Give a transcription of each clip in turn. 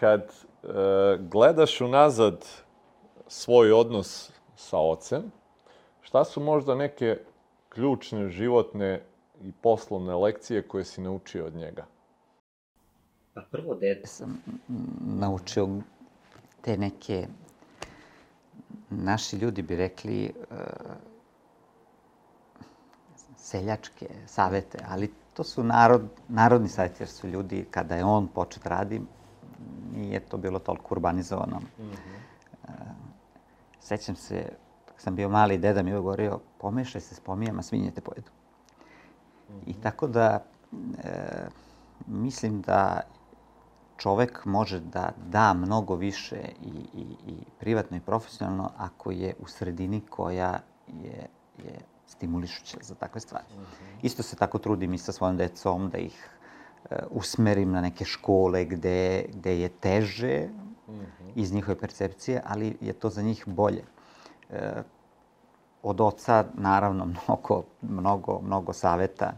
kad e, gledaš unazad svoj odnos sa ocem, šta su možda neke ključne životne i poslovne lekcije koje si naučio od njega? Pa prvo dete sam naučio te neke, naši ljudi bi rekli, uh, seljačke savete, ali to su narod, narodni savjeti, jer su ljudi, kada je on počet radi, nije to bilo toliko urbanizovano. Mm -hmm. sećam se, kad sam bio mali, deda mi je govorio, pomešaj se s pomijama, svinje te pojedu. Mm -hmm. I tako da, e, mislim da čovek može da da mnogo više i, i, i privatno i profesionalno ako je u sredini koja je, je stimulišuća za takve stvari. Mm -hmm. Isto se tako trudim i sa svojom decom da ih usmerim na neke škole gde, gde je teže mm -hmm. iz njihove percepcije, ali je to za njih bolje. Uh, od oca, naravno, mnogo, mnogo, mnogo saveta.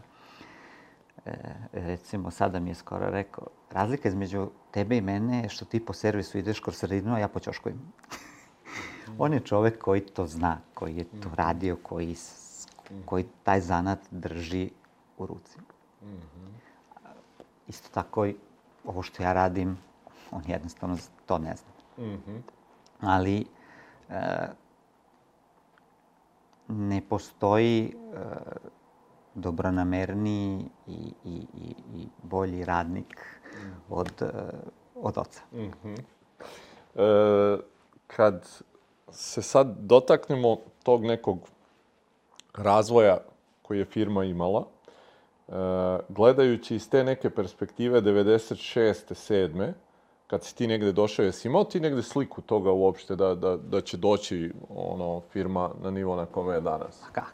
E, recimo, sada mi je skoro rekao, razlika između tebe i mene je što ti po servisu ideš kroz sredinu, a ja po ćoškovima. On je čovek koji to zna, koji je to radio, koji, koji taj zanat drži u ruci. Isto tako i ovo što ja radim, on jednostavno to ne zna. Ali e, ne postoji e, dobronamerniji i, i, i, i bolji radnik od, eh, od oca. Mm -hmm. e, kad se sad dotaknemo tog nekog razvoja koji je firma imala, e, gledajući iz te neke perspektive 96. 7 kad si ti negde došao, jesi imao ti negde sliku toga uopšte da, da, da će doći ono, firma na nivo na kome je danas? Pa kako?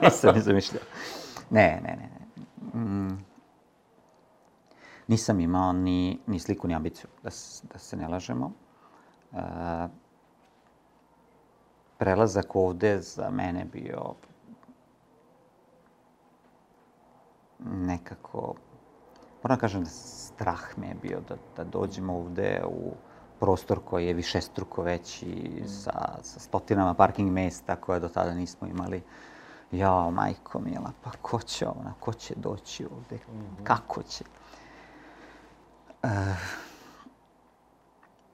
Nisam ni zamišljao. Ne, ne, ne. Mm. Nisam imao ni, ni sliku ni ambiciju, da, da se ne lažemo. E, prelazak ovde za mene bio nekako, moram da kažem da strah me je bio da, da dođemo ovde u prostor koji je više struko veći, mm. sa, sa stotinama parking mesta koje do tada nismo imali. Ja, majko mila, pa ko će ona, ko će doći ovde, mm -hmm. kako će? E,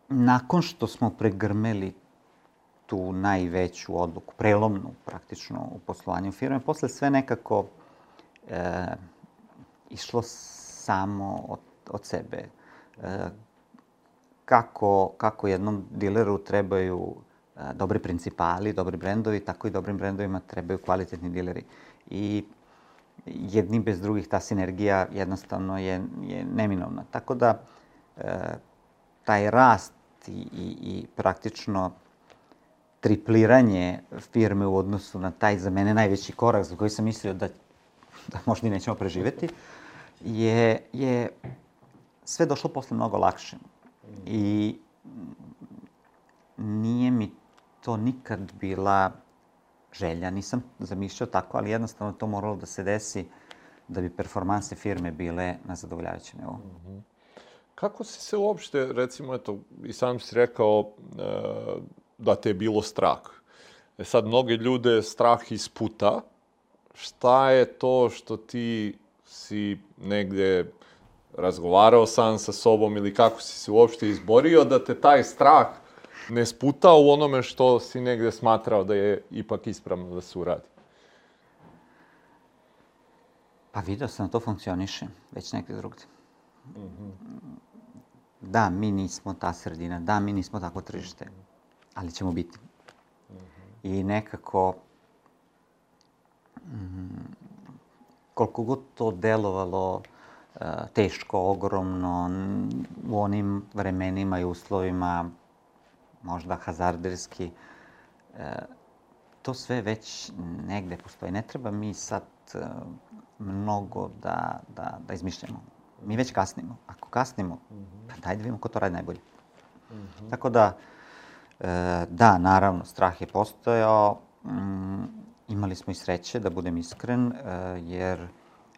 nakon što smo pregrmeli tu najveću odluku, prelomnu praktično u poslovanju firme, posle sve nekako e, išlo samo od od sebe. E, kako, kako jednom dileru trebaju e, dobri principali, dobri brendovi, tako i dobrim brendovima trebaju kvalitetni dileri. I jedni bez drugih ta sinergija jednostavno je, je neminovna. Tako da e, taj rast i, i, i praktično tripliranje firme u odnosu na taj za mene najveći korak za koji sam mislio da, da možda i nećemo preživeti, je, je sve došlo posle mnogo lakše. I nije mi to nikad bila želja, nisam zamišljao tako, ali jednostavno to moralo da se desi da bi performanse firme bile na zadovoljavajućem nivou. Mm. Kako si se uopšte, recimo, eto, i sam si rekao e, da te je bilo strah. E sad, mnoge ljude strah isputa. Šta je to što ti si negde razgovarao sam sa sobom ili kako si se uopšte izborio da te taj strah ne sputa u onome što si negde smatrao da je ipak ispravno da se uradi? Pa video sam da to funkcioniše već nekde drugde. Mm -hmm. Da, mi nismo ta sredina, da, mi nismo tako tržište, ali ćemo biti. Mm -hmm. I nekako, mm, koliko god to delovalo teško, ogromno, u onim vremenima i uslovima, možda hazarderski, e, to sve već negde postoji. Ne treba mi sad e, mnogo da, da, da izmišljamo. Mi već kasnimo. Ako kasnimo, mm -hmm. pa daj da vidimo ko to radi najbolje. Mm -hmm. Tako da, e, da, naravno, strah je postojao. Mm, imali smo i sreće, da budem iskren, jer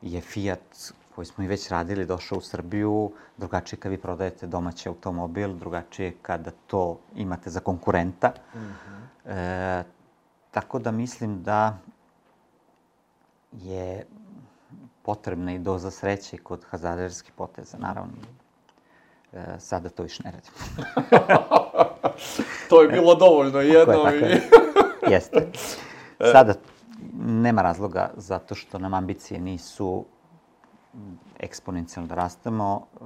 je Fiat koji smo i već radili došao u Srbiju, drugačije kad vi prodajete domaći automobil, drugačije kada to imate za konkurenta. Mm -hmm. e, tako da mislim da je potrebna i doza sreće kod hazaderskih poteza, naravno. E, sada to više ne radim. to je bilo dovoljno jedno tako je, tako je. Jeste. Sada nema razloga zato što nam ambicije nisu eksponencijalno da rastemo. E,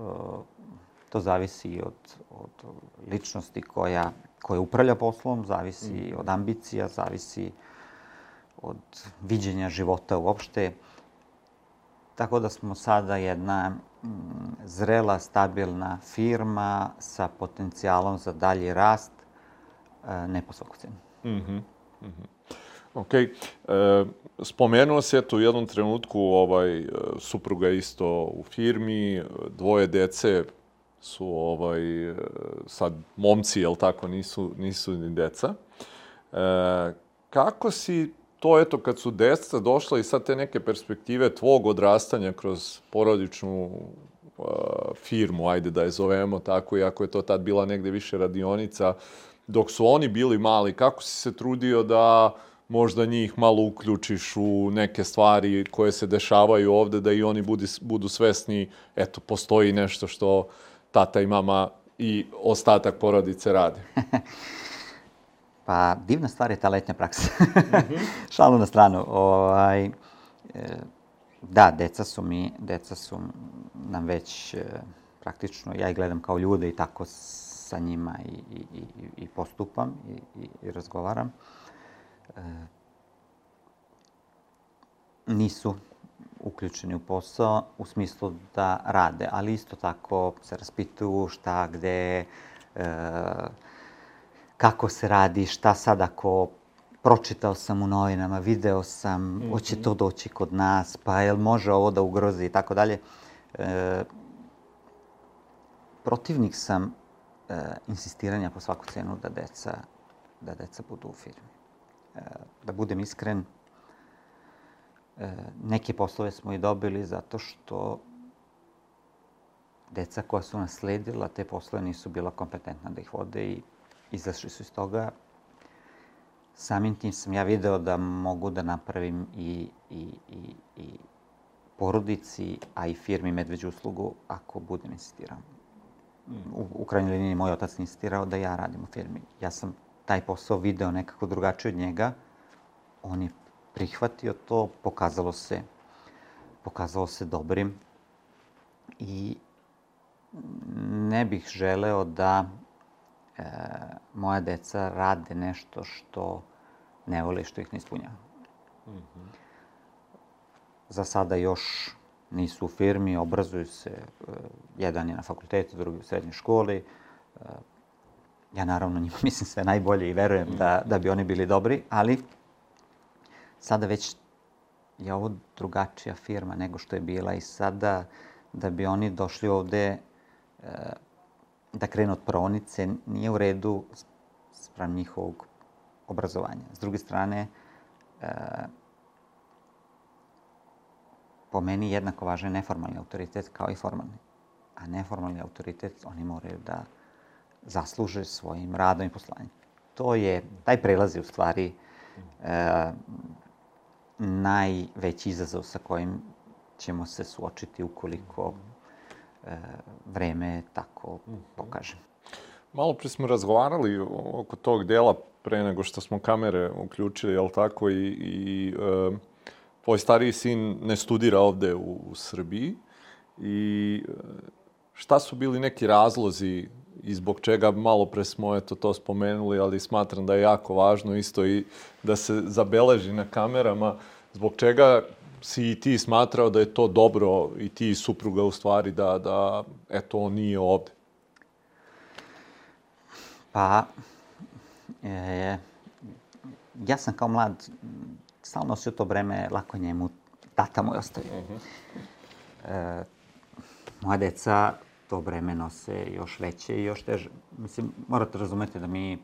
to zavisi od, od ličnosti koja, koja upravlja poslom, zavisi mm. od ambicija, zavisi od viđenja života uopšte. Tako da smo sada jedna mm, zrela, stabilna firma sa potencijalom za dalji rast, e, ne po svaku cenu. Mm -hmm. Mm -hmm. Ok. E, spomenuo se eto u jednom trenutku ovaj, e, supruga isto u firmi, dvoje dece su ovaj, e, sad momci, jel tako, nisu, nisu ni deca. E, kako si to, eto, kad su deca došla i sad te neke perspektive tvog odrastanja kroz porodičnu uh, firmu, ajde da je zovemo tako, iako je to tad bila negde više radionica, dok su oni bili mali, kako si se trudio da možda njih malo uključiš u neke stvari koje se dešavaju ovde, da i oni budi, budu svesni, eto, postoji nešto što tata i mama i ostatak porodice rade. Pa, divna stvar je ta letnja praksa. mm -hmm. Šalu na stranu. Ovaj, e, da, deca su mi, deca su nam već e, praktično, ja ih gledam kao ljude i tako sa njima i, i, i, i postupam i, i, i razgovaram. E, nisu uključeni u posao u smislu da rade, ali isto tako se raspituju šta, gde, e, kako se radi, šta sad ako pročitao sam u novinama, video sam, mm -hmm. hoće to doći kod nas, pa jel može ovo da ugrozi i tako dalje. E, protivnik sam e, insistiranja po svaku cenu da deca, da deca budu u firmi. Da budem iskren, e, neke poslove smo i dobili zato što deca koja su nasledila te poslove nisu bila kompetentna da ih vode i izašli su iz toga. Samim tim sam ja video da mogu da napravim i, i, i, i porodici, a i firmi medveđu uslugu ako budem insistirao. U, u krajnjoj liniji moj otac insistirao da ja radim u firmi. Ja sam taj posao video nekako drugačije od njega. On je prihvatio to, pokazalo se, pokazalo se dobrim i ne bih želeo da e, moja deca rade nešto što ne vole i što ih ne ispunjava. Mm -hmm. Za sada još nisu u firmi, obrazuju se, e, jedan je na fakultetu, drugi u srednjoj školi. E, ja naravno njima mislim sve najbolje i verujem mm da, da bi oni bili dobri, ali sada već je ovo drugačija firma nego što je bila i sada da bi oni došli ovde e, da krenu od pronice, nije u redu sprem njihovog obrazovanja. S druge strane, e, po meni jednako važan je neformalni autoritet kao i formalni. A neformalni autoritet oni moraju da zasluže svojim radom i poslanjem. To je, taj prelazi u stvari e, najveći izazov sa kojim ćemo se suočiti ukoliko e, vreme tako pokaže. Malo pre smo razgovarali oko tog dela pre nego što smo kamere uključili, jel tako, i, i e, tvoj stariji sin ne studira ovde u, u Srbiji i e, šta su bili neki razlozi i zbog čega malo pre smo eto to spomenuli, ali smatram da je jako važno isto i da se zabeleži na kamerama zbog čega si i ti smatrao da je to dobro i ti i supruga u stvari da, da eto on nije ovde? Pa, e, ja sam kao mlad stalno nosio to breme, lako njemu, tata moj ostavio. Uh mhm. -huh. e, moja deca to breme nose još veće i još teže. Mislim, morate razumeti da mi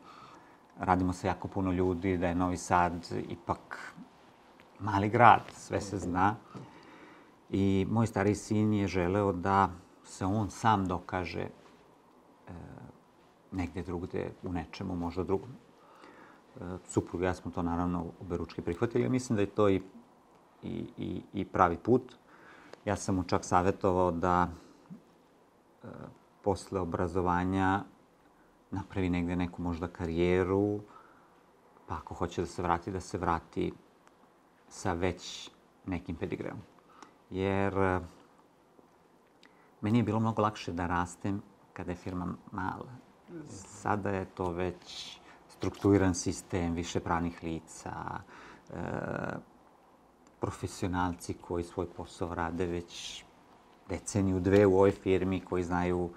radimo sa jako puno ljudi, da je Novi Sad ipak mali grad, sve se zna. I moj stari sin je želeo da se on sam dokaže e, negde drugde, u nečemu, možda drugom. E, suprug ja smo to naravno oberučki prihvatili. Mislim da je to i, i, i, i pravi put. Ja sam mu čak savjetovao da posle obrazovanja napravi negde neku možda karijeru, pa ako hoće da se vrati, da se vrati sa već nekim pedigreom. Jer e, meni je bilo mnogo lakše da rastem kada je firma mala. Sada je to već strukturiran sistem, više pravnih lica, e, profesionalci koji svoj posao rade već deceniju, dve u ovoj firmi, koji znaju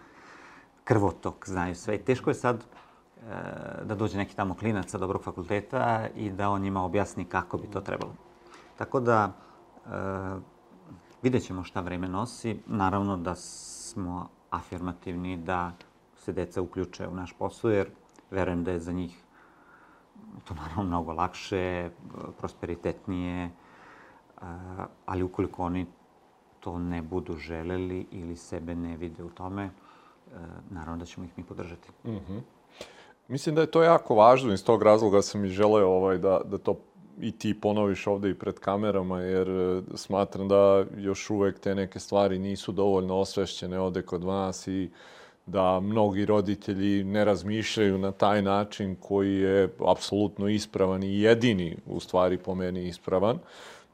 krvotok, znaju sve. Teško je sad e, da dođe neki tamo klinac sa dobrog fakulteta i da on njima objasni kako bi to trebalo. Tako da, e, vidjet ćemo šta vreme nosi. Naravno da smo afirmativni da se deca uključe u naš posao, jer verujem da je za njih to naravno mnogo lakše, prosperitetnije, ali ukoliko oni to ne budu želeli ili sebe ne vide u tome, naravno da ćemo ih mi podržati. Mm -hmm. Mislim da je to jako važno, iz tog razloga sam i želeo ovaj, da, da to i ti ponoviš ovde i pred kamerama, jer e, smatram da još uvek te neke stvari nisu dovoljno osvešćene ovde kod vas i da mnogi roditelji ne razmišljaju na taj način koji je apsolutno ispravan i jedini, u stvari po meni ispravan,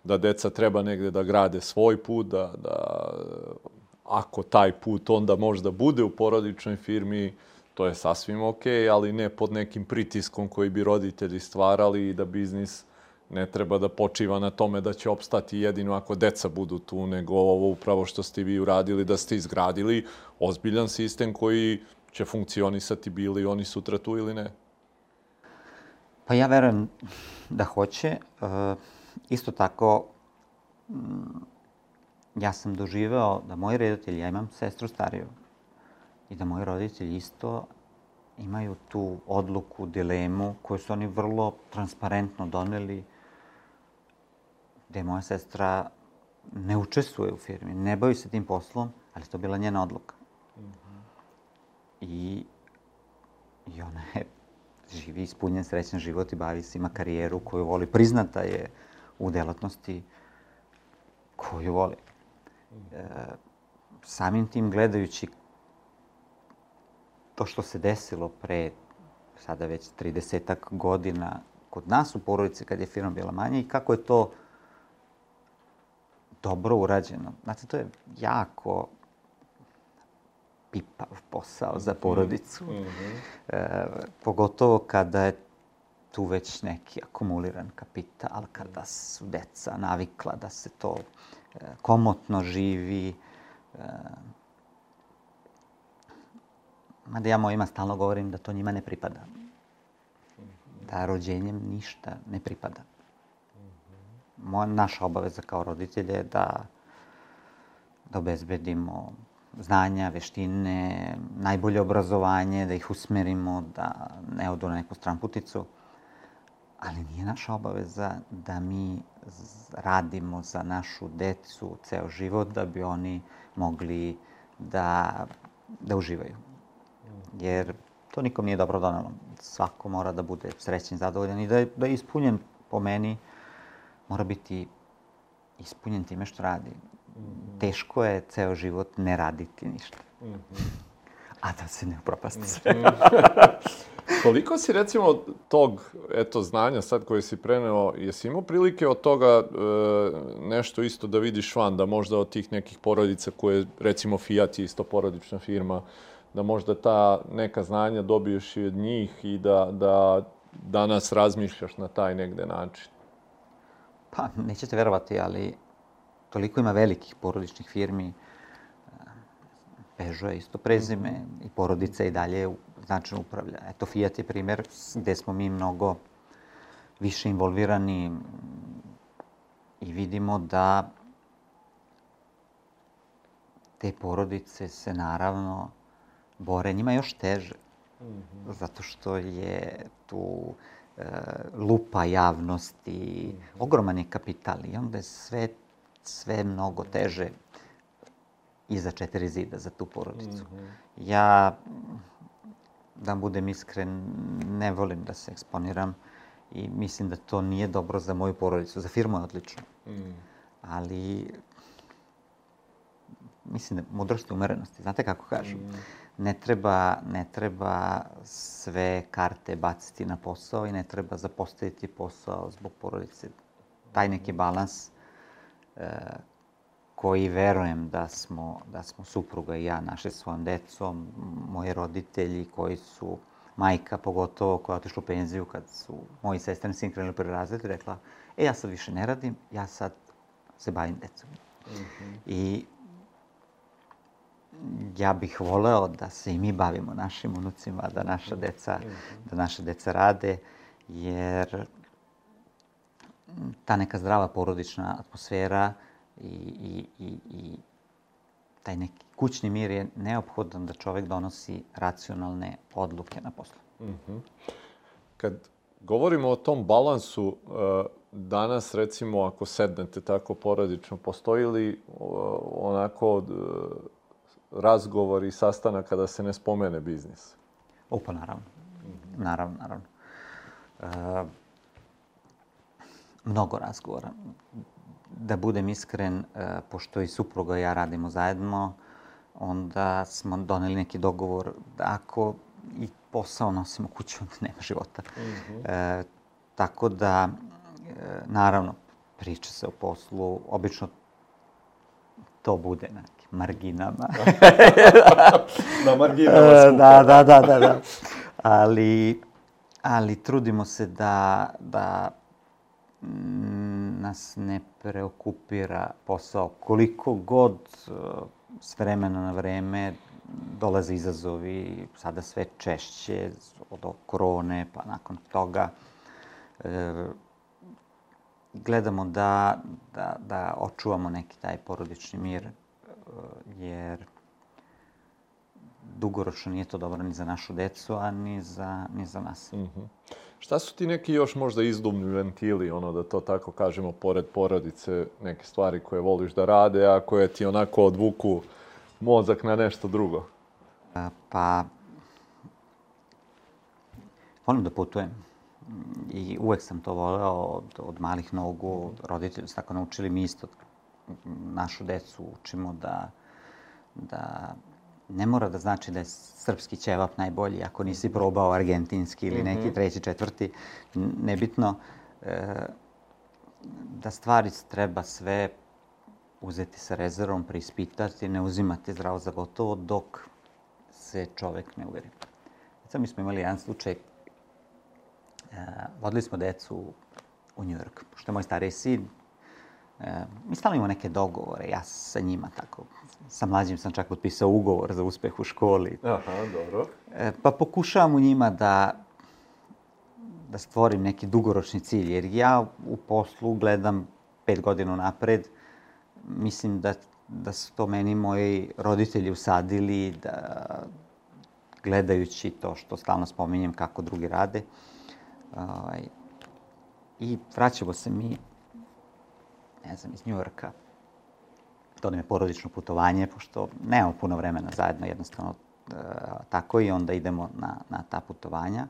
da deca treba negde da grade svoj put, da, da ako taj put onda možda bude u porodičnoj firmi, to je sasvim ok, ali ne pod nekim pritiskom koji bi roditelji stvarali i da biznis ne treba da počiva na tome da će opstati jedino ako deca budu tu, nego ovo upravo što ste vi uradili, da ste izgradili ozbiljan sistem koji će funkcionisati bili oni sutra tu ili ne? Pa ja verujem da hoće. E, isto tako, mm, ja sam doživeo da moji roditelji, ja imam sestru stariju, i da moji roditelji isto imaju tu odluku, dilemu, koju su oni vrlo transparentno doneli, gde moja sestra ne učestvuje u firmi, ne bavi se tim poslom, ali to bila njena odluka. I, I ona je živi ispunjen srećan život i bavi se, ima karijeru koju voli, priznata je u delatnosti koju voli. E, samim tim gledajući to što se desilo pre sada već 30 godina kod nas u porodici kad je firma bila manja i kako je to dobro urađeno. Znate, to je jako pipav posao za porodicu. Mm -hmm. e, pogotovo kada je tu već neki akumuliran kapital, kada su deca navikla da se to e, komotno živi. E, mada ja mojima stalno govorim da to njima ne pripada. Da rođenjem ništa ne pripada moja, naša obaveza kao roditelje je da, da obezbedimo znanja, veštine, najbolje obrazovanje, da ih usmerimo, da ne odu na neku stranputicu. Ali nije naša obaveza da mi radimo za našu decu ceo život da bi oni mogli da, da uživaju. Jer to nikom nije dobro donalo. Svako mora da bude srećen, zadovoljan i da je, da je ispunjen po meni mora biti ispunjen time što radi. Mm -hmm. Teško je ceo život ne raditi ništa. Mm -hmm. A da se ne upropasti sve. Mm -hmm. Koliko si recimo tog eto, znanja sad koje si preneo, jesi imao prilike od toga e, nešto isto da vidiš van, da možda od tih nekih porodica koje, recimo Fiat je isto porodična firma, da možda ta neka znanja dobiješ i od njih i da, da danas razmišljaš na taj negde način? Pa, nećete verovati, ali toliko ima velikih porodičnih firmi. Peugeot je isto prezime i porodica i dalje značajno upravlja. Eto, Fiat je primer gde smo mi mnogo više involvirani i vidimo da te porodice se naravno bore. Njima još teže. Mm -hmm. Zato što je tu uh, lupa javnosti, ogroman je kapital i onda je sve sve mnogo teže iza četiri zida za tu porodicu. Mm -hmm. Ja, da budem iskren, ne volim da se eksponiram i mislim da to nije dobro za moju porodicu. Za firmu je odlično. Mm. Ali mislim da mudrost umerenosti. Znate kako kažu? Mm. Ne treba, ne treba sve karte baciti na posao i ne treba zapostaviti posao zbog porodice. Taj neki balans e, koji verujem da smo, da smo supruga i ja našli svojom decom, moji roditelji koji su majka pogotovo koja je otišla u penziju kad su moji sestrani sin krenuli prvi razred rekla e ja sad više ne radim, ja sad se bavim decom. Mm -hmm. I ja bih voleo da se i mi bavimo našim unucima, da naša deca, da naše deca rade, jer ta neka zdrava porodična atmosfera i, i, i, i taj neki kućni mir je neophodan da čovek donosi racionalne odluke na poslu. Mm -hmm. Kad govorimo o tom balansu, eh, danas recimo ako sednete tako porodično, postoji li eh, onako eh, razgovor i sastanak kada se ne spomene biznis? O, pa naravno. Naravno, naravno. E, mnogo razgovora. Da budem iskren, e, pošto i supruga i ja radimo zajedno, onda smo doneli neki dogovor da ako i posao nosimo kuću, onda nema života. Mm -hmm. e, tako da, e, naravno, priča se o poslu. Obično to bude na marginama. na marginama e, skupa. Da, da, da, da, da. Ali, ali trudimo se da, da nas ne preokupira posao. Koliko god e, s vremena na vreme dolaze izazovi, sada sve češće od korone, pa nakon toga e, gledamo da, da, da očuvamo neki taj porodični mir jer dugoročno nije to dobro ni za našu decu, a ni za, ni za nas. Mm -hmm. Šta su ti neki još možda izdumni ventili, ono da to tako kažemo, pored porodice, neke stvari koje voliš da rade, a koje ti onako odvuku mozak na nešto drugo? Pa, volim da putujem. I uvek sam to voleo od, od malih nogu. Roditelji su tako naučili mi isto našu decu učimo da, da ne mora da znači da je srpski ćevap najbolji ako nisi probao argentinski ili neki mhm. treći, četvrti, nebitno. E, da stvari treba sve uzeti sa rezervom, preispitati, ne uzimati zdravo za gotovo dok se čovek ne uveri. Sad mi smo imali jedan slučaj, e, vodili smo decu u Njujork, pošto je moj stariji sin E, mi stalno imamo neke dogovore, ja sa njima tako. Sa mlađim sam čak potpisao ugovor za uspeh u školi. Aha, dobro. E, pa pokušavam u njima da da stvorim neki dugoročni cilj, jer ja u poslu gledam pet godina napred. Mislim da, da su to meni moji roditelji usadili, da gledajući to što stalno spominjem kako drugi rade. Ovaj, I vraćamo se mi ne znam, iz Njujorka. To nam je porodično putovanje, pošto nemamo puno vremena zajedno, jednostavno e, tako i onda idemo na, na ta putovanja.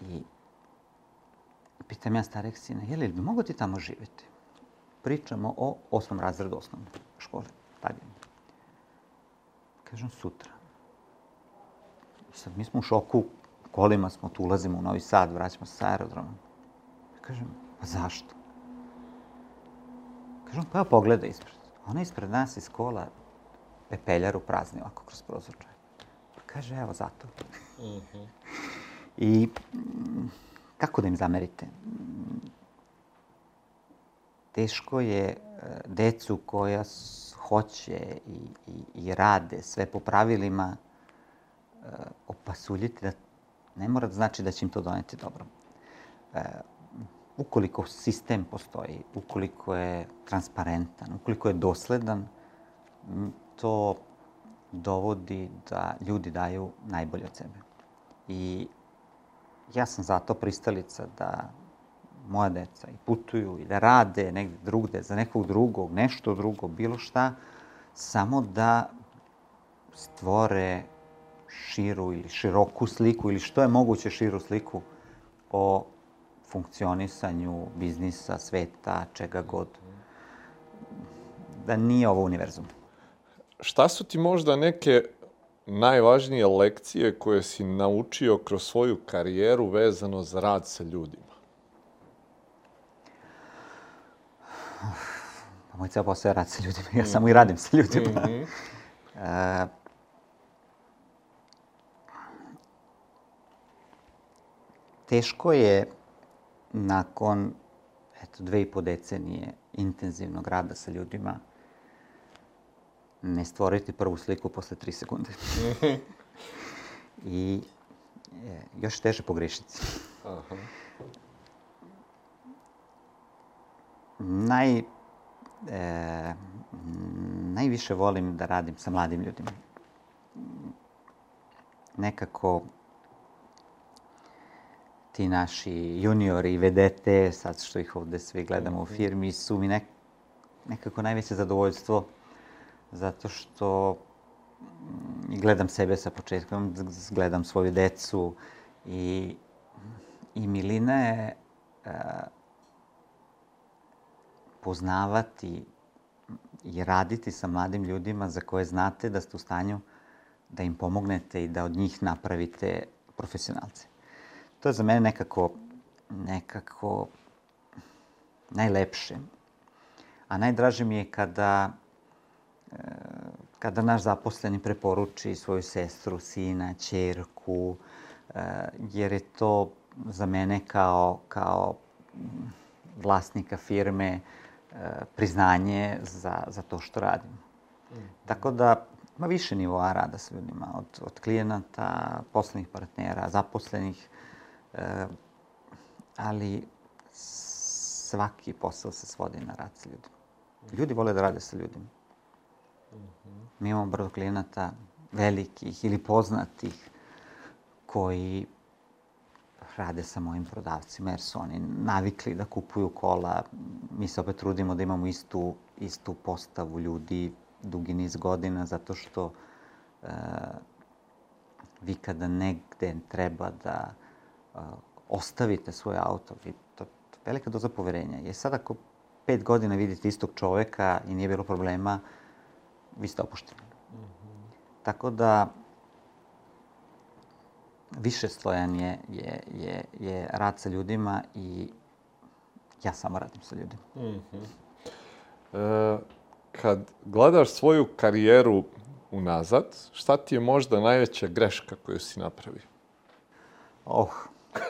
I pitam ja starek sina, je li bi mogo ti tamo živeti? Pričamo o osmom razredu osnovne škole, tada. Kažem, sutra. Sad mi smo u šoku, kolima smo, tu ulazimo u Novi Sad, vraćamo se sa aerodromom. Kažem, pa zašto? Kažem, pa pogledaj ispred. Ona ispred nas iz kola pepeljaru prazni ovako kroz prozorčaj. Pa kaže, evo zato. Uh mhm. -huh. I kako da im zamerite? Teško je e, decu koja hoće i, i, i rade sve po pravilima e, opasuljiti da ne mora da znači da će im to doneti dobro. Ukoliko sistem postoji, ukoliko je transparentan, ukoliko je dosledan, to dovodi da ljudi daju najbolje od sebe. I ja sam zato pristalica da moja deca i putuju i da rade negde drugde, za nekog drugog, nešto drugo, bilo šta, samo da stvore širu ili široku sliku ili što je moguće širu sliku o funkcionisanju biznisa, sveta, čega god. Da nije ovo univerzum. Šta su ti možda neke najvažnije lekcije koje si naučio kroz svoju karijeru vezano za rad sa ljudima? Pa moj ceo posao je rad sa ljudima. Ja samo i radim sa ljudima. Mm -hmm. uh, teško je nakon eto, dve i po decenije intenzivnog rada sa ljudima ne stvoriti prvu sliku posle tri sekunde. I e, još teže pogrešiti. Aha. Naj, e, najviše volim da radim sa mladim ljudima. Nekako ti naši juniori i vedete, sad što ih ovde svi gledamo u mhm. firmi, su mi nek, nekako najveće zadovoljstvo zato što mm, gledam sebe sa početkom, gledam svoju decu i, i milina je uh, poznavati i raditi sa mladim ljudima za koje znate da ste u stanju da im pomognete i da od njih napravite profesionalce. To je za mene nekako, nekako najlepše. A najdraže mi je kada kada naš zaposleni preporuči svoju sestru, sina, čerku, e, jer je to za mene kao, kao vlasnika firme e, priznanje za, za to što radim. Mm. Tako da ima više nivoa rada sa ljudima, od, od klijenata, poslovnih partnera, zaposlenih, e, ali svaki posao se svodi na rad sa ljudima. Ljudi vole da rade sa ljudima. Mi imamo brdo klijenata velikih ili poznatih koji rade sa mojim prodavcima jer su oni navikli da kupuju kola. Mi se opet trudimo da imamo istu, istu postavu ljudi dugi niz godina zato što e, vi kada negde treba da ostavite svoj auto, vi, to, to velika doza poverenja. Jer sad ako pet godina vidite istog čoveka i nije bilo problema, vi ste opušteni. Mm -hmm. Tako da, više slojan je, je, je, je rad sa ljudima i ja samo radim sa ljudima. Mm -hmm. e, kad gledaš svoju karijeru unazad, šta ti je možda najveća greška koju si napravio? Oh.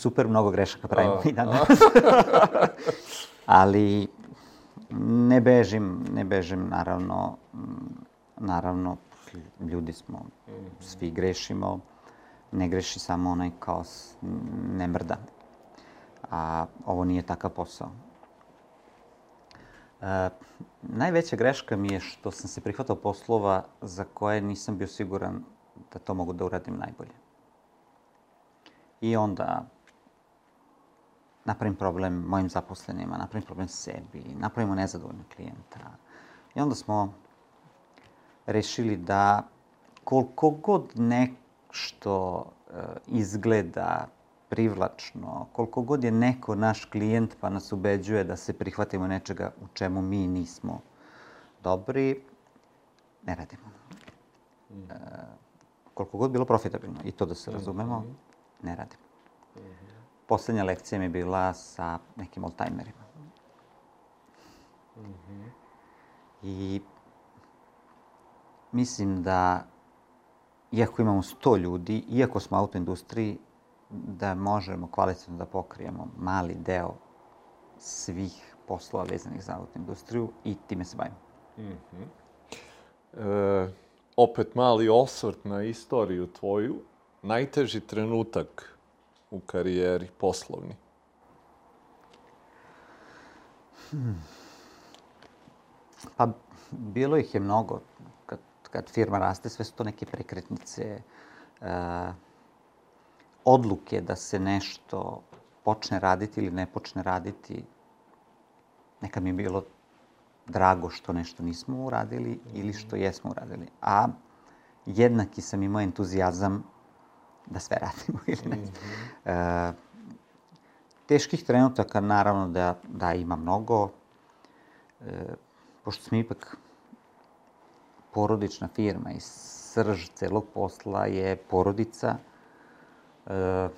Super mnogo grešaka pravimo i danas. Ali Ne bežim, ne bežim, naravno, naravno, ljudi smo, svi grešimo, ne greši samo onaj kao ne mrda. A ovo nije takav posao. E, najveća greška mi je što sam se prihvatao poslova za koje nisam bio siguran da to mogu da uradim najbolje. I onda napravim problem mojim zaposlenima, napravim problem sebi, napravimo nezadovoljnog klijenta. I onda smo rešili da koliko god nešto e, izgleda privlačno, koliko god je neko naš klijent pa nas ubeđuje da se prihvatimo nečega u čemu mi nismo dobri, ne radimo. E, koliko god bilo profitabilno, i to da se razumemo, mhm. ne radimo. Mhm poslednja lekcija mi je bila sa nekim oldtimerima. Mm -hmm. I mislim da, iako imamo 100 ljudi, iako smo u autoindustriji, da možemo kvalitetno da pokrijemo mali deo svih poslova vezanih za autoindustriju i time se bavimo. Mm -hmm. e, opet mali osvrt na istoriju tvoju. Najteži trenutak u karijeri poslovni? Hmm. Pa, bilo ih je mnogo. Kad, kad firma raste, sve su to neke prekretnice. Uh, odluke da se nešto počne raditi ili ne počne raditi, nekad mi je bilo drago što nešto nismo uradili ili što jesmo uradili. A jednaki sam imao entuzijazam da sve radimo ili ne. Mm -hmm. e, teških trenutaka naravno da, da ima mnogo. E, pošto smo ipak porodična firma i srž celog posla je porodica, e,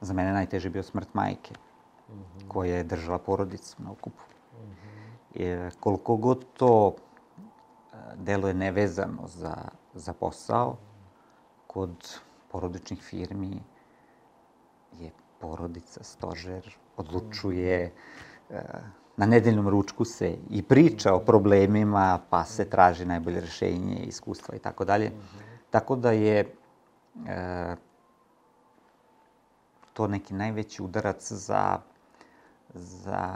za mene najteže bio smrt majke, mm -hmm. koja je držala porodicu na okupu. Mm -hmm. E, koliko god to e, deluje nevezano za, za posao, kod porodičnih firmi je porodica, stožer, odlučuje, e, na nedeljnom ručku se i priča o problemima, pa se traži najbolje rešenje, iskustva i tako dalje. Tako da je to neki najveći udarac za, za,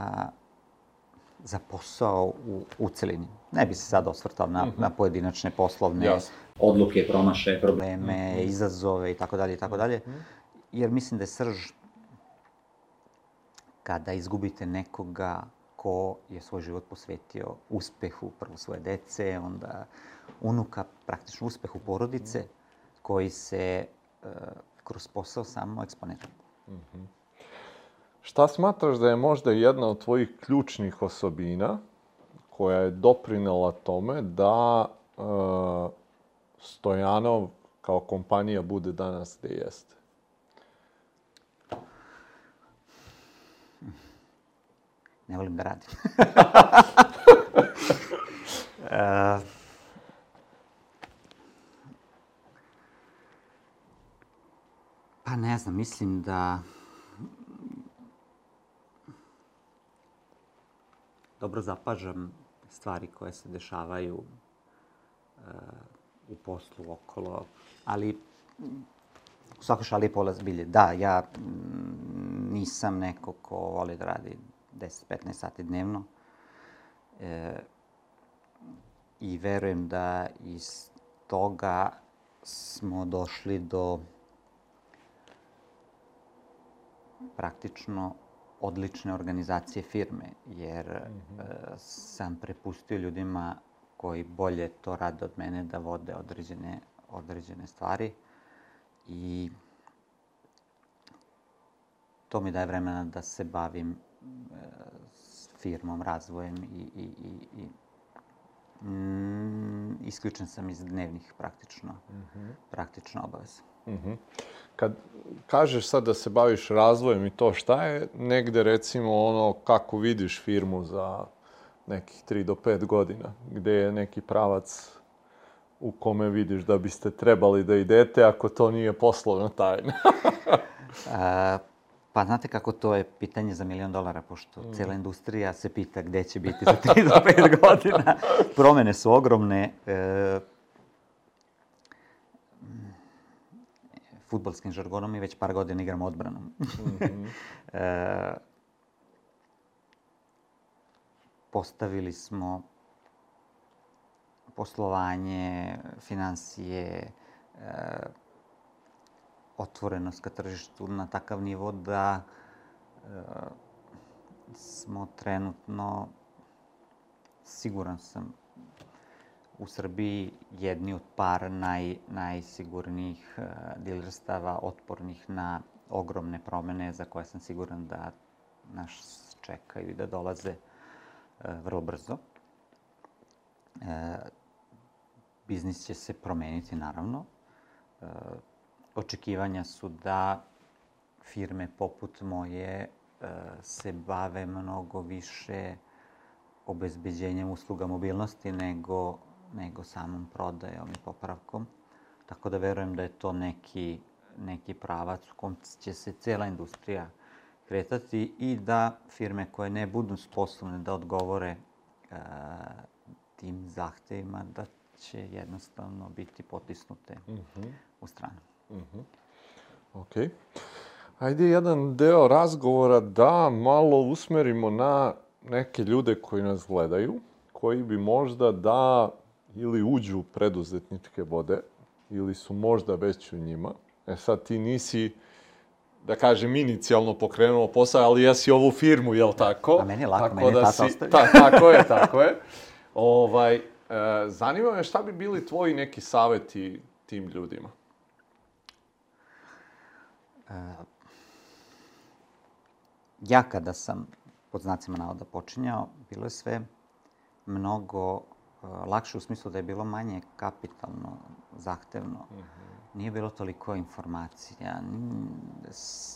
za posao u, u celini. Ne bi se sad osvrtao na, mm -hmm. na pojedinačne poslovne Jasne. odluke, promaše, probleme, mm -hmm. izazove i tako dalje i tako dalje. Mhm. Jer mislim da je srž kada izgubite nekoga ko je svoj život posvetio uspehu prvo svoje dece, onda unuka, praktično uspehu porodice, koji se uh, kroz posao samo eksponira. Mm -hmm. Šta smatraš da je možda jedna od tvojih ključnih osobina koja je doprinela tome da uh, Stojanov kao kompanija bude danas gde jeste? ne volim da radim. uh, pa ne znam, mislim da dobro zapažam stvari koje se dešavaju uh, u poslu okolo, ali u svakoj šali pola zbilje. Da, ja nisam neko ko voli da radi 10-15 sati dnevno. E, I verujem da iz toga smo došli do praktično odlične organizacije firme, jer mm -hmm. e, sam prepustio ljudima koji bolje to rade od mene da vode određene, određene stvari i to mi daje vremena da se bavim s firmom, razvojem i, i, i, i mm, isključen sam iz dnevnih praktično, mm -hmm. praktično obaveza. Mm -hmm. Kad kažeš sad da se baviš razvojem i to, šta je negde recimo ono kako vidiš firmu za nekih 3 do 5 godina, gde je neki pravac u kome vidiš da biste trebali da idete ako to nije poslovna tajna? A, Pa znate kako to je pitanje za milion dolara, pošto mm. cijela industrija se pita gde će biti za 3 do 5 godina. Promene su ogromne. E, futbolskim žargonom mi već par godina igramo odbranom. mm -hmm. e, postavili smo poslovanje, financije, e, otvorenost ka tržištu na takav nivo da e, smo trenutno, siguran sam, u Srbiji jedni od par naj, najsigurnijih e, dilerstava, otpornih na ogromne promene za koje sam siguran da nas čekaju i da dolaze e, vrlo brzo. E, biznis će se promeniti, naravno. Očekivanja su da firme poput moje se bave mnogo više obezbeđenjem usluga mobilnosti nego, nego samom prodajom i popravkom. Tako da verujem da je to neki, neki pravac u kom će se cela industrija kretati i da firme koje ne budu sposobne da odgovore e, tim zahtevima, da će jednostavno biti potisnute mm -hmm. u stranu. Mm -hmm. Ok. Ajde jedan deo razgovora da malo usmerimo na neke ljude koji nas gledaju, koji bi možda da ili uđu u preduzetničke vode, ili su možda već u njima. E sad ti nisi, da kažem, inicijalno pokrenuo posao, ali jesi ovu firmu, jel tako? A meni je lako, tako meni da tata si, ostavio. ta, tako je, tako je. Ovaj, e, zanima me šta bi bili tvoji neki saveti tim ljudima? Ja kada sam, pod znacima navoda, počinjao, bilo je sve mnogo lakše u smislu da je bilo manje kapitalno zahtevno. Nije bilo toliko informacija,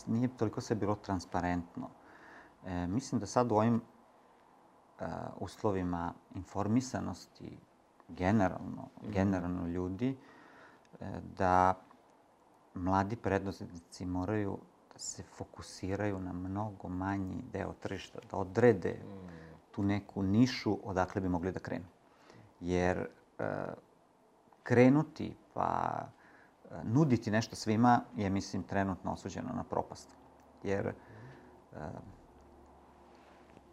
nije, toliko sve bilo transparentno. E, mislim da sad u ovim uh, uslovima informisanosti generalno, generalno ljudi, e, da mladi preduzetnici moraju da se fokusiraju na mnogo manji deo tržišta, da odrede tu neku nišu odakle bi mogli da krenu. Jer e, krenuti pa e, nuditi nešto svima je, mislim, trenutno osuđeno na propast. Jer e,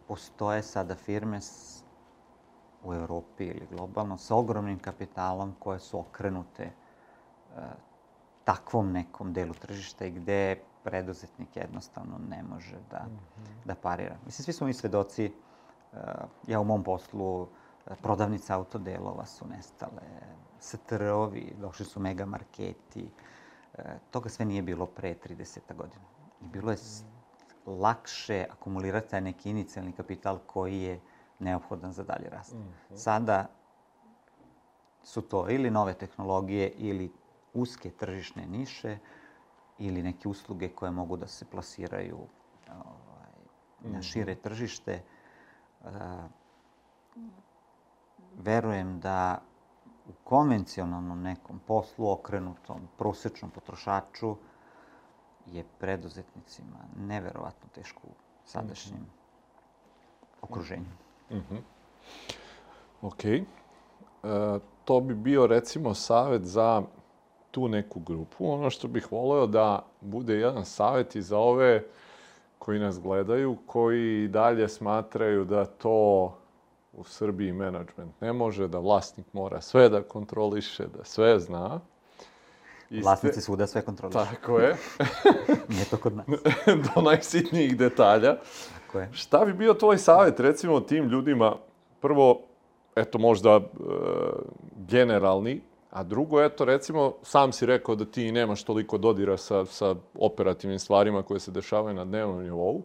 postoje sada firme s, u Evropi ili globalno sa ogromnim kapitalom koje su okrenute e, takvom nekom delu tržišta i gde preduzetnik jednostavno ne može da, da parira. Mislim, svi smo mi svedoci, e, ja u mom poslu, prodavnice autodelova su nestale, STR-ovi, došli su mega marketi, e, toga sve nije bilo pre 30 godina. I bilo je lakše akumulirati taj neki inicijalni kapital koji je neophodan za dalje rast. Sada su to ili nove tehnologije ili uske tržišne niše ili neke usluge koje mogu da se plasiraju ovaj, na šire tržište. E, verujem da u konvencionalnom nekom poslu okrenutom prosečnom potrošaču je preduzetnicima neverovatno teško u sadašnjem okruženju. Ok. E, to bi bio recimo savet za tu neku grupu. Ono što bih voleo da bude jedan savet i za ove koji nas gledaju, koji dalje smatraju da to u Srbiji menadžment ne može, da vlasnik mora sve da kontroliše, da sve zna. I ste- Vlasnici svuda sve kontrolišu. Tako je, Nije to kod nas. do najsitnijih detalja. Tako je. Šta bi bio tvoj savjet, recimo, tim ljudima? Prvo, eto, možda e, generalni, a drugo, eto, recimo, sam si rekao da ti nemaš toliko dodira sa, sa operativnim stvarima koje se dešavaju na dnevnom nivou,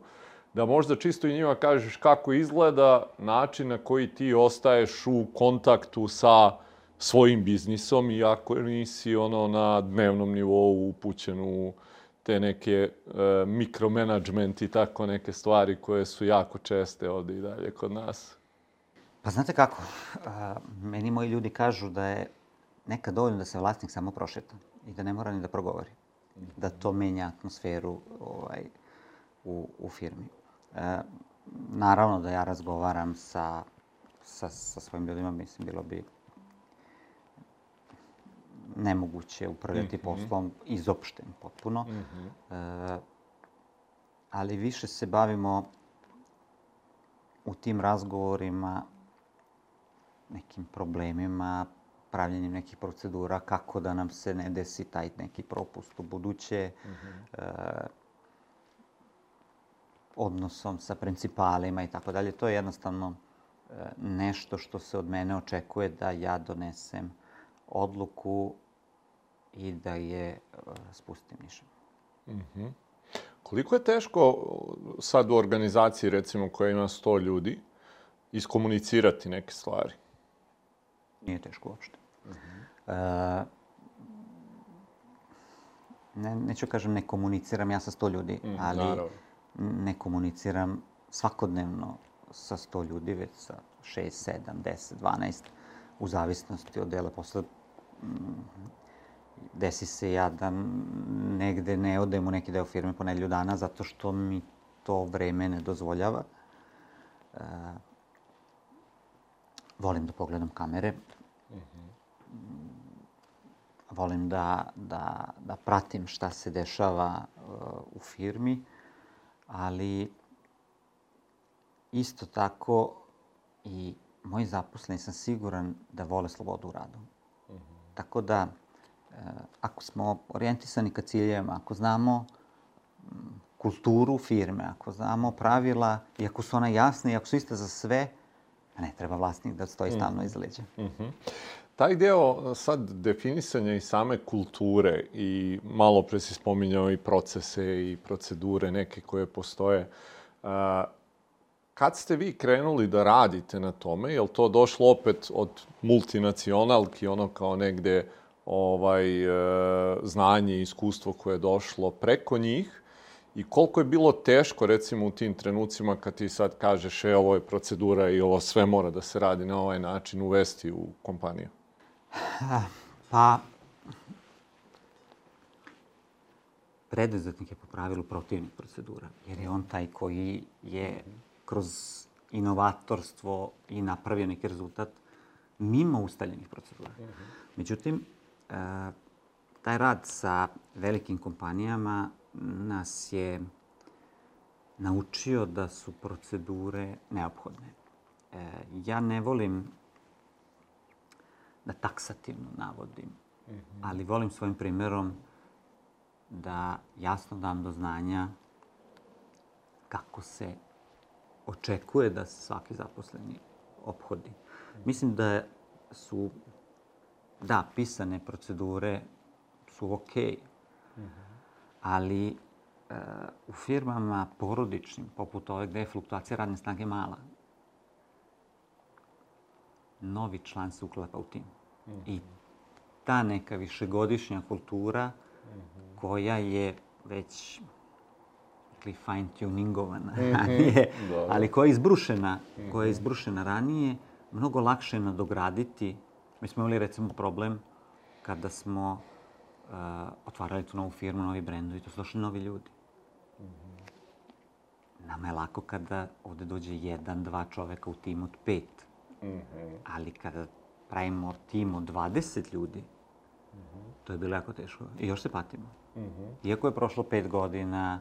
da možda čisto i njima kažeš kako izgleda način na koji ti ostaješ u kontaktu sa svojim biznisom, iako nisi ono na dnevnom nivou upućen u te neke e, mikromanagement i tako neke stvari koje su jako česte ovde i dalje kod nas. Pa znate kako, a, meni moji ljudi kažu da je nekad dovoljno da se vlasnik samo prošeta i da ne mora ni da progovori. Da to menja atmosferu ovaj, u, u firmi. E, naravno da ja razgovaram sa, sa, sa svojim ljudima, mislim, bilo bi nemoguće upravljati poslom izopšten potpuno. E, ali više se bavimo u tim razgovorima nekim problemima, pravljenjem nekih procedura, kako da nam se ne desi taj neki propust u buduće, e, odnosom sa principalima i tako dalje. To je jednostavno e, nešto što se od mene očekuje da ja donesem odluku i da je e, spustim nišem. Koliko je teško sad u organizaciji, recimo, koja ima 100 ljudi, iskomunicirati neke stvari? Nije teško uopšte. E, ne, neću kažem ne komuniciram ja sa sto ljudi, ali naravno. Ne komuniciram svakodnevno sa sto ljudi, već sa 6, 7, 10, 12, u zavisnosti od dela posla. Mm, Desi se ja da negde ne odem u neki deo firme po nedelju dana zato što mi to vreme ne dozvoljava. E, volim da pogledam kamere. Volim da, da, da pratim šta se dešava uh, u firmi, ali isto tako i moji zaposleni sam siguran da vole slobodu u radu. Tako da, uh, ako smo orijentisani ka ciljevima, ako znamo kulturu firme, ako znamo pravila i ako su ona jasna i ako su iste za sve, ne treba vlasnik da stoji stalno mm. iza leđa. Mm -hmm. Taj deo sad definisanja i same kulture i malo pre si spominjao i procese i procedure neke koje postoje, a, kad ste vi krenuli da radite na tome, je li to došlo opet od multinacionalki, ono kao negde ovaj, e, znanje i iskustvo koje je došlo preko njih, I koliko je bilo teško, recimo, u tim trenucima kad ti sad kažeš, e, ovo je procedura i ovo sve mora da se radi na ovaj način, uvesti u kompaniju? Pa, preduzetnik je po pravilu protivnik procedura, jer je on taj koji je kroz inovatorstvo i napravio neki rezultat mimo ustaljenih procedura. Međutim, e, taj rad sa velikim kompanijama nas je naučio da su procedure neophodne. E, ja ne volim da taksativno navodim, mm -hmm. ali volim svojim primjerom da jasno dam do znanja kako se očekuje da se svaki zaposleni obhodi. Mislim da su, da, pisane procedure su okej, okay, mm -hmm ali e, u firmama porodičnim, poput ove gde je fluktuacija radne snage mala, novi član se uklapa u tim. Mm -hmm. I ta neka višegodišnja kultura mm -hmm. koja je već fine tuningovana, mm -hmm. ali koja je izbrušena, mm -hmm. koja je izbrušena ranije, mnogo lakše nadograditi. Mi smo imali recimo problem kada smo otvarali tu novu firmu, novi brendovi, to su došli novi ljudi. Mm -hmm. Nama je lako kada ovde dođe jedan, dva čoveka u timu od pet. Mm -hmm. Ali kada pravimo tim od 20 ljudi, mm -hmm. to je bilo jako teško. I još se patimo. Mm -hmm. Iako je prošlo pet godina,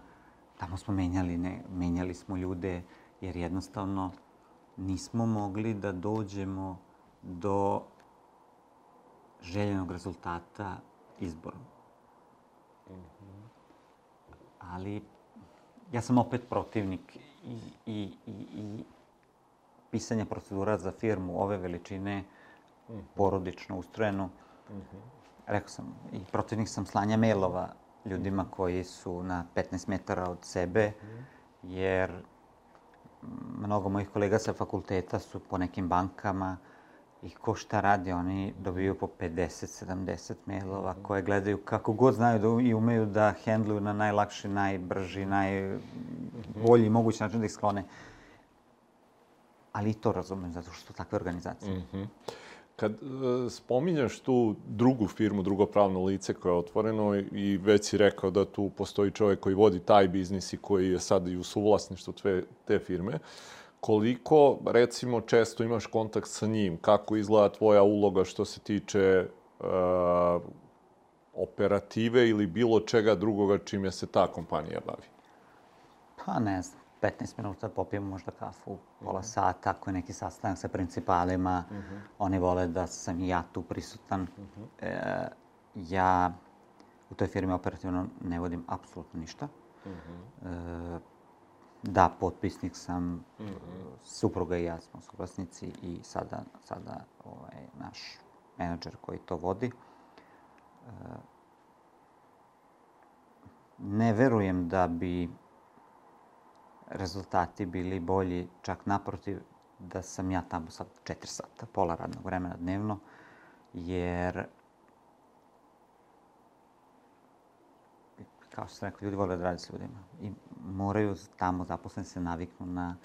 tamo smo menjali, ne, menjali smo ljude, jer jednostavno nismo mogli da dođemo do željenog rezultata izborom. Ali ja sam opet protivnik i, i, i, i pisanja procedura za firmu ove veličine, porodično ustrojenu. -hmm. Rekao sam, i protivnik sam slanja mailova ljudima koji su na 15 metara od sebe, jer mnogo mojih kolega sa fakulteta su po nekim bankama, I ko šta radi, oni dobiju po 50-70 mailova mhm. koje gledaju kako god znaju da i umeju da hendluju na najlakši, najbrži, najbolji mogući način da ih sklone. Ali i to razumem, zato što su takve organizacije. Mm -hmm. Kad uh, spominjaš tu drugu firmu, drugo pravno lice koje je otvoreno i već si rekao da tu postoji čovjek koji vodi taj biznis i koji je sad i u suvlasništvu te, te firme, uh, koliko, recimo, često imaš kontakt sa njim? Kako izgleda tvoja uloga što se tiče uh, operative ili bilo čega drugoga čime se ta kompanija bavi? Pa ne znam, 15 minuta popijemo možda kafu, pola -hmm. sata, ako je neki sastanak sa principalima, mm -hmm. oni vole da sam i ja tu prisutan. Mm -hmm. e, ja u toj firmi operativno ne vodim apsolutno ništa. Mm -hmm. e, Da, potpisnik sam, mm -hmm. supruga i ja smo suvlasnici i sada, sada ovaj, naš menadžer koji to vodi. E, ne verujem da bi rezultati bili bolji, čak naprotiv, da sam ja tamo sad 4 sata, pola radnog vremena dnevno, jer kao što sam rekao, ljudi vole da rade s ljudima. I moraju tamo zaposleni se naviknu na,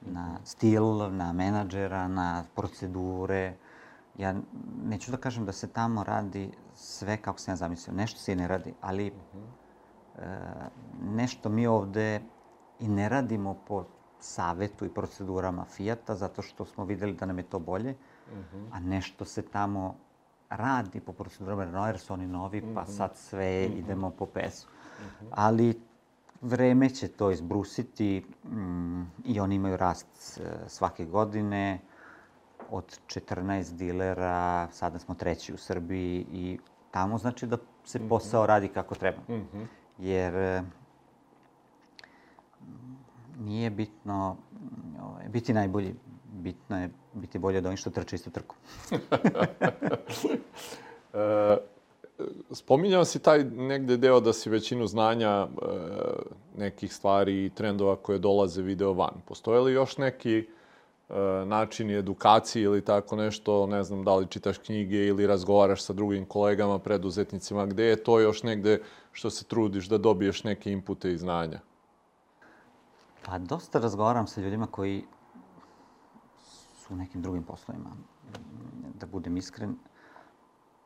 na stil, na menadžera, na procedure. Ja neću da kažem da se tamo radi sve kako sam ja zamislio. Nešto se i ne radi, ali e, nešto mi ovde i ne radimo po savetu i procedurama Fijata, zato što smo videli da nam je to bolje, uh -huh. a nešto se tamo radi po procedurama Renault, jer su oni novi, pa mhm. sad sve mhm. -huh. idemo po pesu. Uh -huh. Ali vreme će to izbrusiti mm, i oni imaju rast e, svake godine. Od 14 dilera, sada smo treći u Srbiji i tamo znači da se posao radi kako treba. Jer e, nije bitno ovaj, biti najbolji, bitno je biti bolje od onih što trče istu trku. E, spominjao si taj negde deo da si većinu znanja e, nekih stvari i trendova koje dolaze video van. Postoje li još neki e, načini edukacije ili tako nešto, ne znam da li čitaš knjige ili razgovaraš sa drugim kolegama, preduzetnicima, gde je to još negde što se trudiš da dobiješ neke inpute i znanja? Pa dosta razgovaram sa ljudima koji u nekim drugim poslovima. Da budem iskren,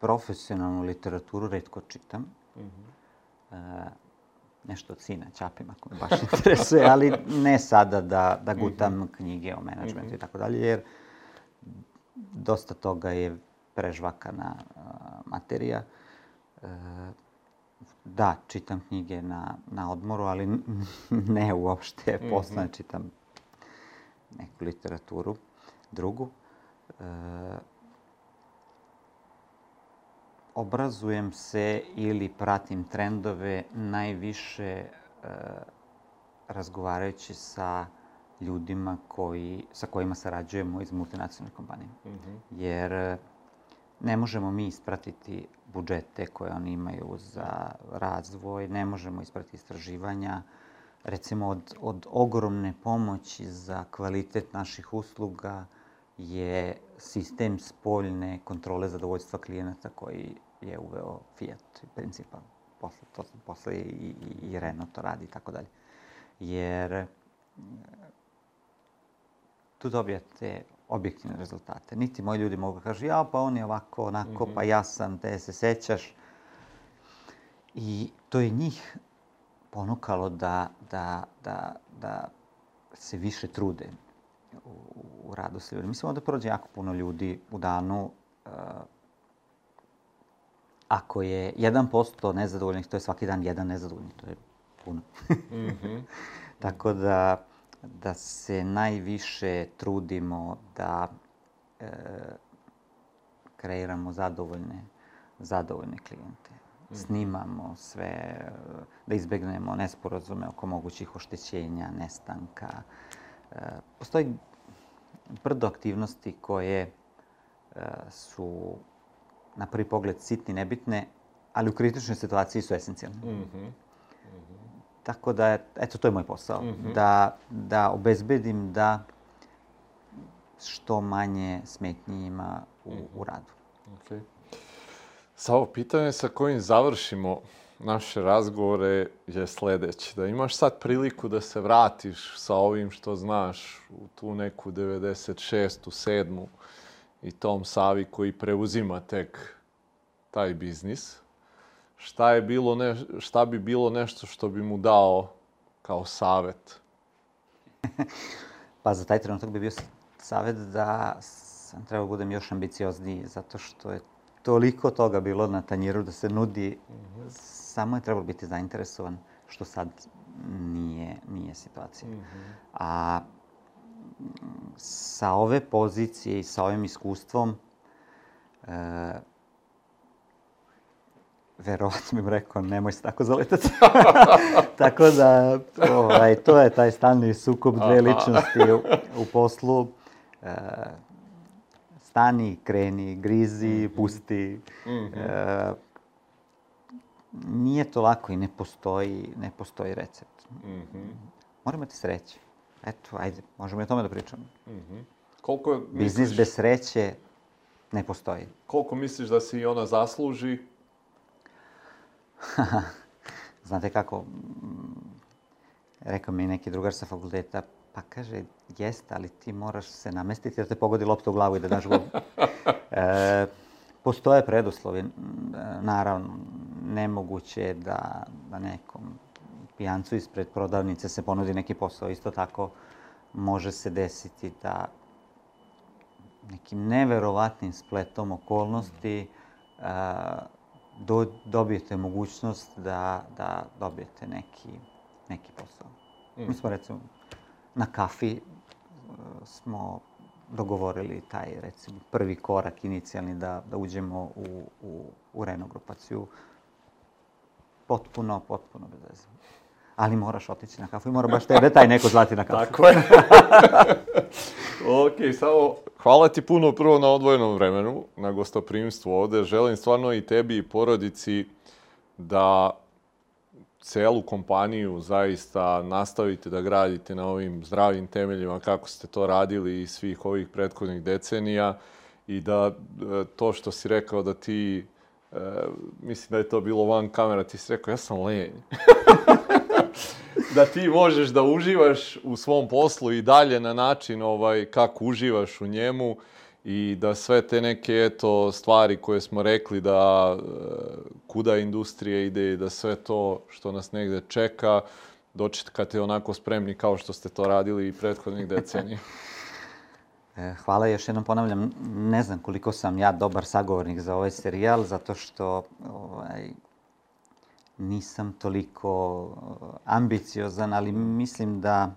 profesionalnu literaturu redko čitam. Mm -hmm. e, nešto od sina, Ćapim, ako me baš interesuje, ali ne sada da, da gutam mm -hmm. knjige o menadžmentu mm -hmm. i tako dalje, jer dosta toga je prežvakana uh, materija. E, da, čitam knjige na, na odmoru, ali ne uopšte mm -hmm. čitam neku literaturu drugu. E, obrazujem se ili pratim trendove najviše e, razgovarajući sa ljudima koji, sa kojima sarađujemo iz multinacionalne kompanije. Mm -hmm. Jer e, ne možemo mi ispratiti budžete koje oni imaju za razvoj, ne možemo ispratiti istraživanja. Recimo, od, od ogromne pomoći za kvalitet naših usluga je sistem spoljne kontrole zadovoljstva klijenata koji je uveo Fiat principa. Posle, to, posle i, i, i Renault to radi i tako dalje. Jer e, tu dobijate objektivne rezultate. Niti moji ljudi mogu da kažu, ja, pa on je ovako, onako, mm -hmm. pa ja sam, te se sećaš. I to je njih ponukalo da, da, da, da se više trude u, u radu sa ljudima. Mislim, da prođe jako puno ljudi u danu. Uh, ako je 1% nezadovoljnih, to je svaki dan jedan nezadovoljni. To je puno. mm -hmm. Tako da da se najviše trudimo da e, kreiramo zadovoljne, zadovoljne klijente. Mhm. Snimamo sve, da izbegnemo nesporazume oko mogućih oštećenja, nestanka. Postoji brdo aktivnosti koje e, su na prvi pogled sitni, nebitne, ali u kritičnoj situaciji su esencijalne. Mm -hmm. Tako da, eto, to je moj posao. Mm -hmm. Da, da obezbedim da što manje smetnji ima u, mm -hmm. u radu. Okay. Savo, pitanje sa kojim završimo naše razgovore je sledeće. Da imaš sad priliku da se vratiš sa ovim što znaš u tu neku 96. 7. i tom Savi koji preuzima tek taj biznis šta, je bilo ne, šta bi bilo nešto što bi mu dao kao savet? pa za taj trenutak bi bio savet da sam trebao da budem još ambiciozniji, zato što je toliko toga bilo na tanjiru da se nudi, mm -hmm. Samo je trebalo biti zainteresovan, što sad nije, nije situacija. Mm -hmm. A sa ove pozicije i sa ovim iskustvom, e, verovatno bih rekao, nemoj se tako zaletati. tako da, ovaj, to je taj stalni sukob dve ličnosti u, u poslu. E, stani, kreni, grizi, mhm. pusti. Mm -hmm. e, nije to lako i ne postoji, ne postoji recept. Mm -hmm. Mora imati sreće. Eto, ajde, možemo i o tome da pričamo. Mm -hmm. Koliko misliš... Biznis bez sreće ne postoji. Koliko misliš da se i ona zasluži Znate kako, rekao mi neki drugar sa fakulteta, pa kaže, jeste, ali ti moraš se namestiti da te pogodi lopta u glavu i da daš gol. e, postoje preduslovi, naravno, nemoguće je da, da nekom pijancu ispred prodavnice se ponudi neki posao. Isto tako može se desiti da nekim neverovatnim spletom okolnosti uh, do, dobijete mogućnost da, da dobijete neki, neki posao. Mm. Mi smo recimo na kafi uh, smo dogovorili taj, recimo, prvi korak inicijalni da, da uđemo u, u, u Renault grupaciju. Potpuno, potpuno bez veze. Ali moraš otići na kafu i mora baš tebe taj neko zvati na kafu. Tako je. ok, samo hvala ti puno prvo na odvojenom vremenu, na gostoprimstvu ovde. Želim stvarno i tebi i porodici da celu kompaniju zaista nastavite da gradite na ovim zdravim temeljima kako ste to radili i svih ovih prethodnih decenija i da e, to što si rekao da ti, e, mislim da je to bilo van kamera, ti si rekao ja sam lenj. da ti možeš da uživaš u svom poslu i dalje na način ovaj kako uživaš u njemu i da sve te neke eto stvari koje smo rekli da e, kuda industrija ide i da sve to što nas negde čeka dočekate onako spremni kao što ste to radili i prethodnih decenija. E, hvala, još jednom ponavljam, ne znam koliko sam ja dobar sagovornik za ovaj serijal, zato što ovaj, nisam toliko e, ambiciozan, ali mislim da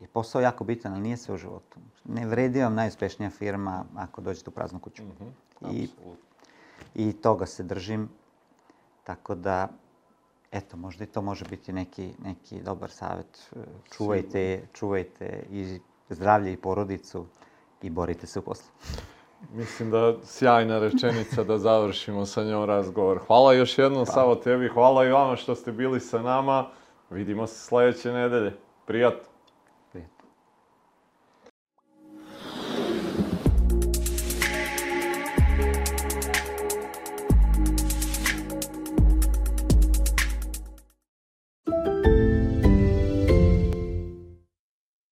je posao jako bitan, ali nije sve u životu. Ne vredi vam najuspešnija firma ako dođete u praznu kuću. Mm -hmm. I, I toga se držim. Tako da, eto, možda i to može biti neki, neki dobar savjet. Čuvajte, čuvajte i zdravlje i porodicu i borite se u poslu. Mislim da sjajna rečenica da završimo sa njom razgovor. Hvala još jednom, Savo, tebi. Hvala i vama što ste bili sa nama. Vidimo se sledeće nedelje. Prijatno.